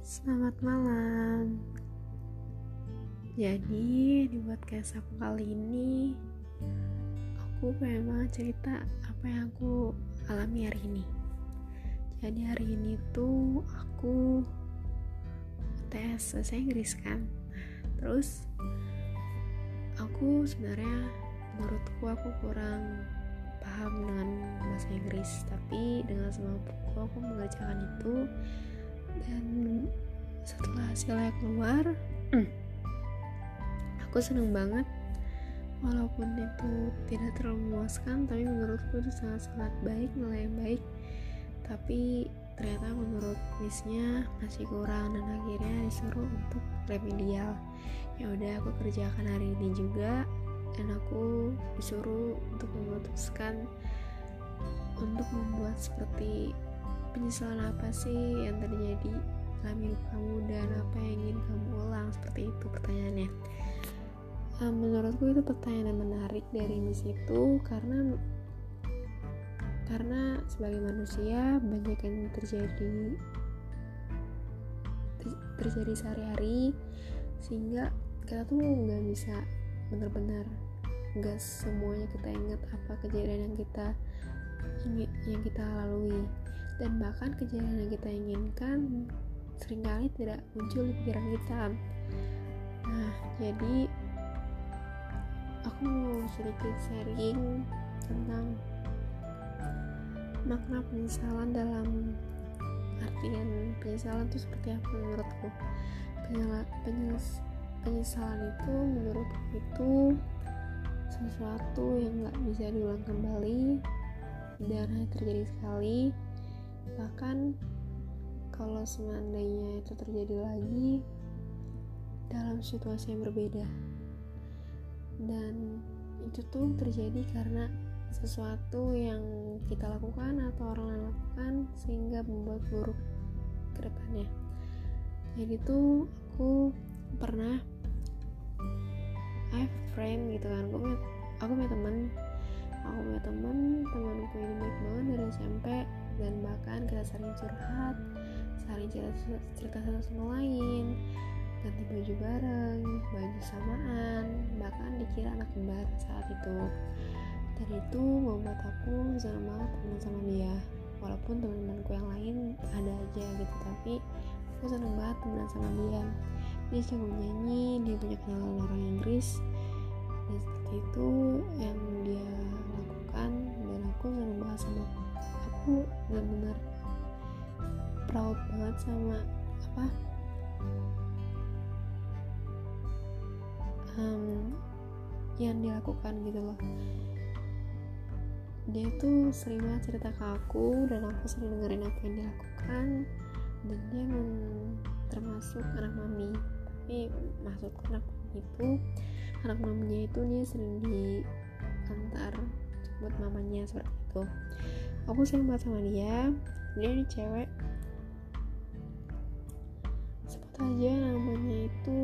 Selamat malam. Jadi di podcast aku kali ini aku banget cerita apa yang aku alami hari ini. Jadi hari ini tuh aku tes bahasa Inggris kan. Terus aku sebenarnya menurutku aku kurang paham dengan bahasa Inggris, tapi dengan semampuku aku mengerjakan itu dan setelah hasilnya keluar hmm, aku seneng banget. Walaupun itu tidak terlalu memuaskan tapi menurutku itu sangat-sangat baik nilai yang baik. Tapi ternyata menurut missnya masih kurang dan akhirnya disuruh untuk remedial. Ya udah aku kerjakan hari ini juga dan aku disuruh untuk memutuskan untuk membuat seperti penyesalan apa sih yang terjadi dalam hidup kamu dan apa yang ingin kamu ulang seperti itu pertanyaannya. Um, menurutku itu pertanyaan yang menarik dari Miss itu karena karena sebagai manusia banyak yang terjadi terjadi sehari-hari sehingga kita tuh nggak bisa benar-benar nggak semuanya kita ingat apa kejadian yang kita yang kita lalui. Dan bahkan kejadian yang kita inginkan sering kali tidak muncul di pikiran kita. Nah jadi aku mau sedikit sharing tentang makna penyesalan dalam artian penyesalan itu seperti apa menurutku. Penyes penyesalan itu menurutku itu sesuatu yang nggak bisa diulang kembali dan hanya terjadi sekali. Bahkan kalau seandainya itu terjadi lagi dalam situasi yang berbeda. Dan itu tuh terjadi karena sesuatu yang kita lakukan atau orang lain lakukan sehingga membuat buruk ke depannya. Jadi tuh aku pernah I friend gitu kan. Aku punya aku punya teman. Aku punya teman temanku ini baik banget dari SMP dan bahkan kita sering curhat saling cerita, cerita satu sama lain. Ganti baju bareng baju samaan. Bahkan dikira anak kembar saat itu. Dan itu membuat aku senang banget teman sama dia. Walaupun teman-temanku yang lain ada aja gitu tapi aku senang banget teman sama dia dia jago nyanyi dia punya kenalan orang Inggris. Dan seperti itu yang dia lakukan. Dan aku senang banget sama aku. Benar-benar proud banget sama apa? Um, yang dilakukan gitu loh. Dia tuh sering banget cerita ke aku. Dan aku sering dengerin apa yang dia lakukan. Dan dia termasuk anak mami tapi maksud anak itu anak maminya itu dia sering diantar buat mamanya seperti itu. Aku sering banget sama dia. Dia ini cewek. Sebut aja namanya itu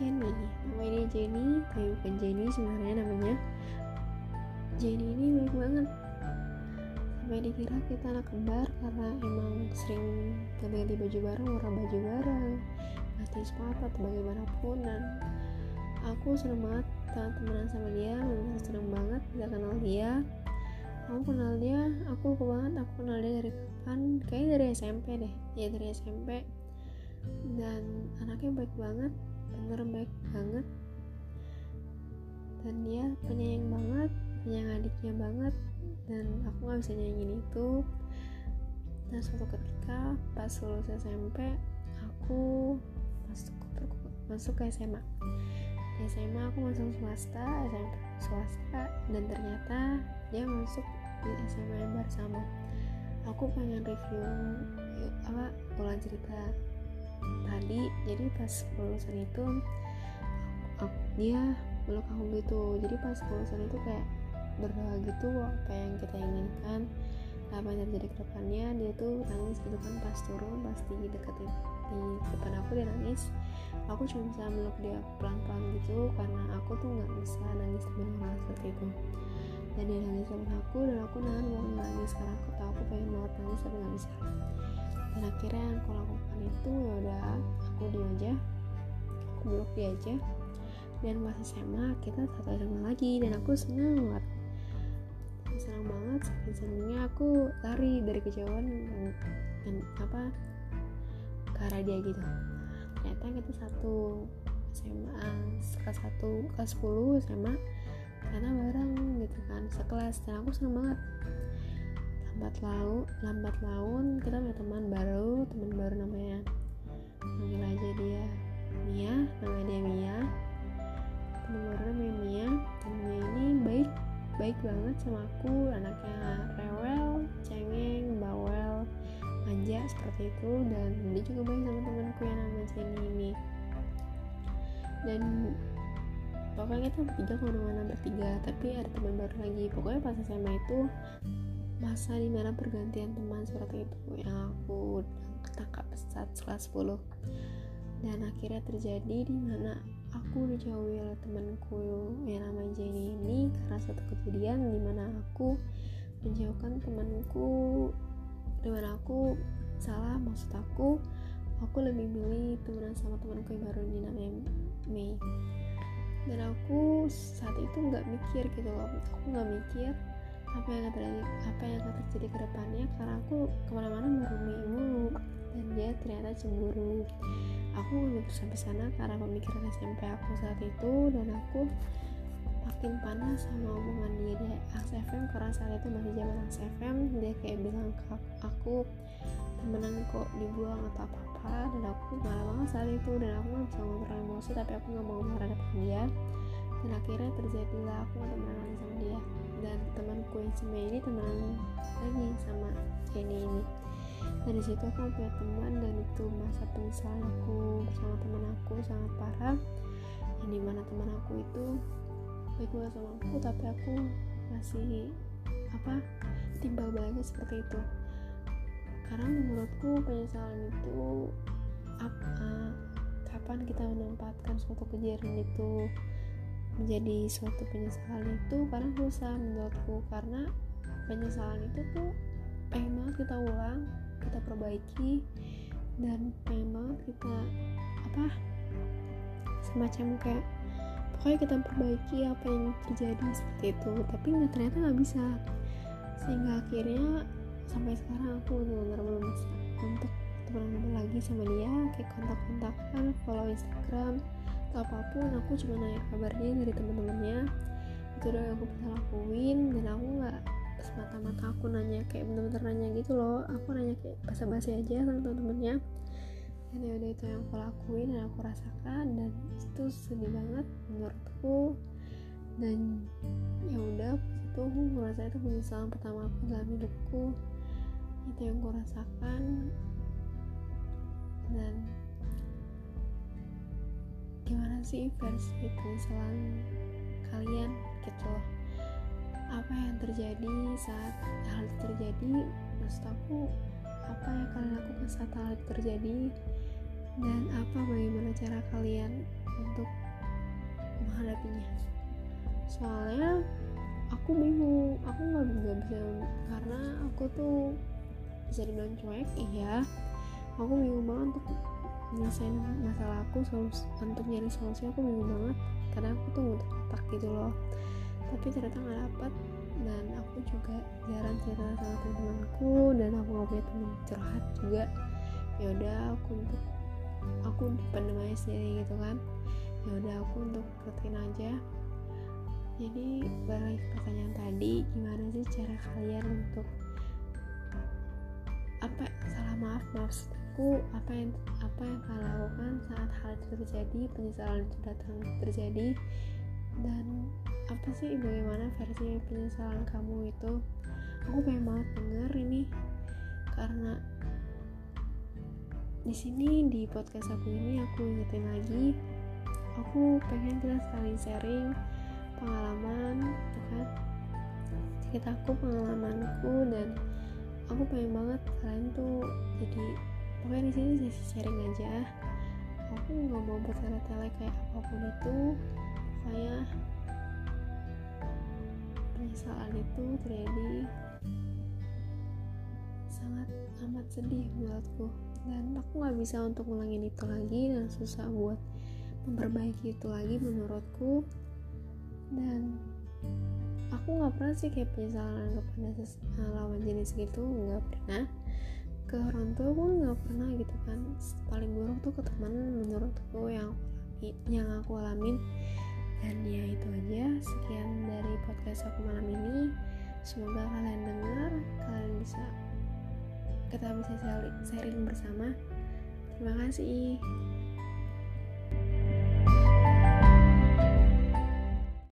Jenny. Namanya dia Jenny tapi bukan Jenny sebenarnya namanya. Jenny ini baik banget. Sampai dikira kita anak kembar karena emang sering ganti-ganti baju bareng warna baju bareng ganti sepatu atau bagaimanapun dan aku seneng banget temenan sama dia benar seneng banget bisa kenal dia. Aku kenal dia aku lupa banget aku kenal dia dari kapan kayaknya dari SMP deh ya dari SMP dan anaknya baik banget bener baik banget. Dan dia penyayang banget penyayang adiknya banget dan aku nggak bisa nyanyiin itu. Dan suatu ketika pas lulus SMP aku masuk masuk ke SMA SMA aku masuk swasta SMP swasta dan ternyata dia masuk di SMA yang bersama aku pengen review apa ulang cerita tadi. Jadi pas lulusan itu aku, dia meluk aku gitu. Jadi pas lulusan itu kayak berdoa gitu apa yang kita inginkan apa yang terjadi ke depannya dia tuh nangis gitu kan pas turun pas di dekat di depan aku dia nangis. Aku cuma bisa meluk dia pelan-pelan gitu karena aku tuh nggak bisa nangis dengan orang seperti itu. Dan dia nangis sama aku dan aku nahan mau nangis karena aku tahu aku pengen banget nangis tapi nggak bisa. Dan akhirnya yang aku lakukan itu ya udah aku dia aja. Aku blok dia aja. Dan pas SMA kita satu SMA lagi dan aku senang banget. Senang banget saking senangnya aku lari dari kejauhan dan apa arah dia gitu. Ternyata kita satu SMA kelas satu kelas 10 SMA karena bareng gitu kan sekelas. Dan aku seneng banget. Lambat laun lambat laun kita punya teman baru teman baru namanya panggil aja dia Mia namanya dia Mia. Teman baru namanya Mia. Dan ini baik baik banget sama aku anaknya manja seperti itu. Dan dia juga baik sama temanku yang namanya Jenny ini. Dan pokoknya kita bertiga ke mana-mana bertiga. Tapi ada teman baru lagi. Pokoknya pas SMA itu masa di mana pergantian teman seperti itu yang aku ketangkap saat kelas 10 dan akhirnya terjadi di mana aku dijauhi oleh temanku yang namanya Jenny ini karena satu kejadian di mana aku menjauhkan temanku di mana aku salah maksud aku aku lebih milih temenan sama temanku yang baru ini namanya Mei. Dan aku saat itu nggak mikir gitu loh. Aku nggak mikir apa yang akan terjadi apa yang akan terjadi ke depannya karena aku ke mana-mana merumi mulu. Dan dia ternyata cemburu. Aku nggak mikir sampai sana karena pemikiran SMP aku saat itu dan aku sama omongan dia di AXFM karena saat itu masih zaman AXFM dia kayak bilang ke aku temenan kok dibuang atau apa apa dan aku marah banget saat itu dan aku nggak bisa ngobrol emosi tapi aku nggak mau marah depan dia. Dan akhirnya terjadilah aku temenan lagi sama dia. Dan temanku yang cuma ini temenan lagi sama Jenny ini. Dari situ aku punya teman dan itu masa penyesalan aku bersama teman aku sangat parah. Yang di mana teman aku itu baik banget sama aku tapi aku masih apa timbal baliknya seperti itu. Karena menurutku penyesalan itu apa kapan kita menempatkan suatu kejadian itu menjadi suatu penyesalan itu karena susah menurutku. Karena penyesalan itu tuh pengen banget kita ulang kita perbaiki dan pengen banget kita apa semacam kayak pokoknya kita perbaiki apa yang terjadi seperti itu. Tapi nggak ternyata nggak bisa. Sehingga akhirnya sampai sekarang aku benar-benar belum bisa untuk temenan lagi sama dia. Kayak kontak-kontakan follow Instagram atau apa pun. Aku cuma nanya kabarnya dari teman-temannya. Itu udah aku bisa lakuin. Dan aku nggak semata-mata aku nanya kayak bener-bener nanya gitu loh. Aku nanya kayak basa-basi aja sama teman-temannya dan ya udah itu yang aku lakuin dan aku rasakan dan itu sedih banget menurutku. Dan ya udah itu aku merasa itu penyesalan pertama aku dalam hidupku. Itu yang gue rasakan. Dan gimana sih versi penyesalan kalian gitu loh? Apa yang terjadi saat hal terjadi? Maksud aku apa yang kalian lakukan saat hal itu terjadi? Dan apa bagaimana cara kalian untuk menghadapinya? Soalnya aku bingung. Aku nggak bisa karena aku tuh bisa dibilang cuek iya. Aku bingung banget untuk nyelesain masalah aku untuk nyari solusi aku bingung banget. Karena aku tuh ngutak otak gitu loh. Tapi ternyata nggak dapat dan aku juga jarang cerita sama teman-temanku dan aku nggak punya teman curhat juga. Ya udah aku untuk aku dipendam aja sendiri gitu kan. Ya udah aku untuk rutin aja. Jadi balik pertanyaan tadi gimana sih cara kalian untuk apa salah maaf maksudku apa yang apa yang kalian lakukan saat hal itu terjadi penyesalan itu datang terjadi dan apa sih bagaimana versi penyesalan kamu itu? Aku pengen banget denger ini. Karena di sini di podcast aku ini aku ingetin lagi aku pengen kita saling sharing pengalaman tuh kan? Cerita aku pengalamanku dan aku pengen banget kalian tuh jadi pokoknya di sini sesi sharing aja. Aku nggak mau bertele-tele kayak apa pun itu. Pokoknya penyesalan itu terjadi sangat amat sedih buatku. Dan aku nggak bisa untuk ngulangin itu lagi dan susah buat memperbaiki itu lagi menurutku. Dan aku nggak pernah sih kayak penyesalan kepada eh, lawan jenis gitu nggak pernah. Ke orang tua pun nggak pernah gitu kan. Paling buruk tuh ke teman menurutku yang yang aku alamin dan ya itu aja. Sekian dari podcast aku malam ini. Semoga kalian dengar kalian bisa kita bisa sharing bersama. Terima kasih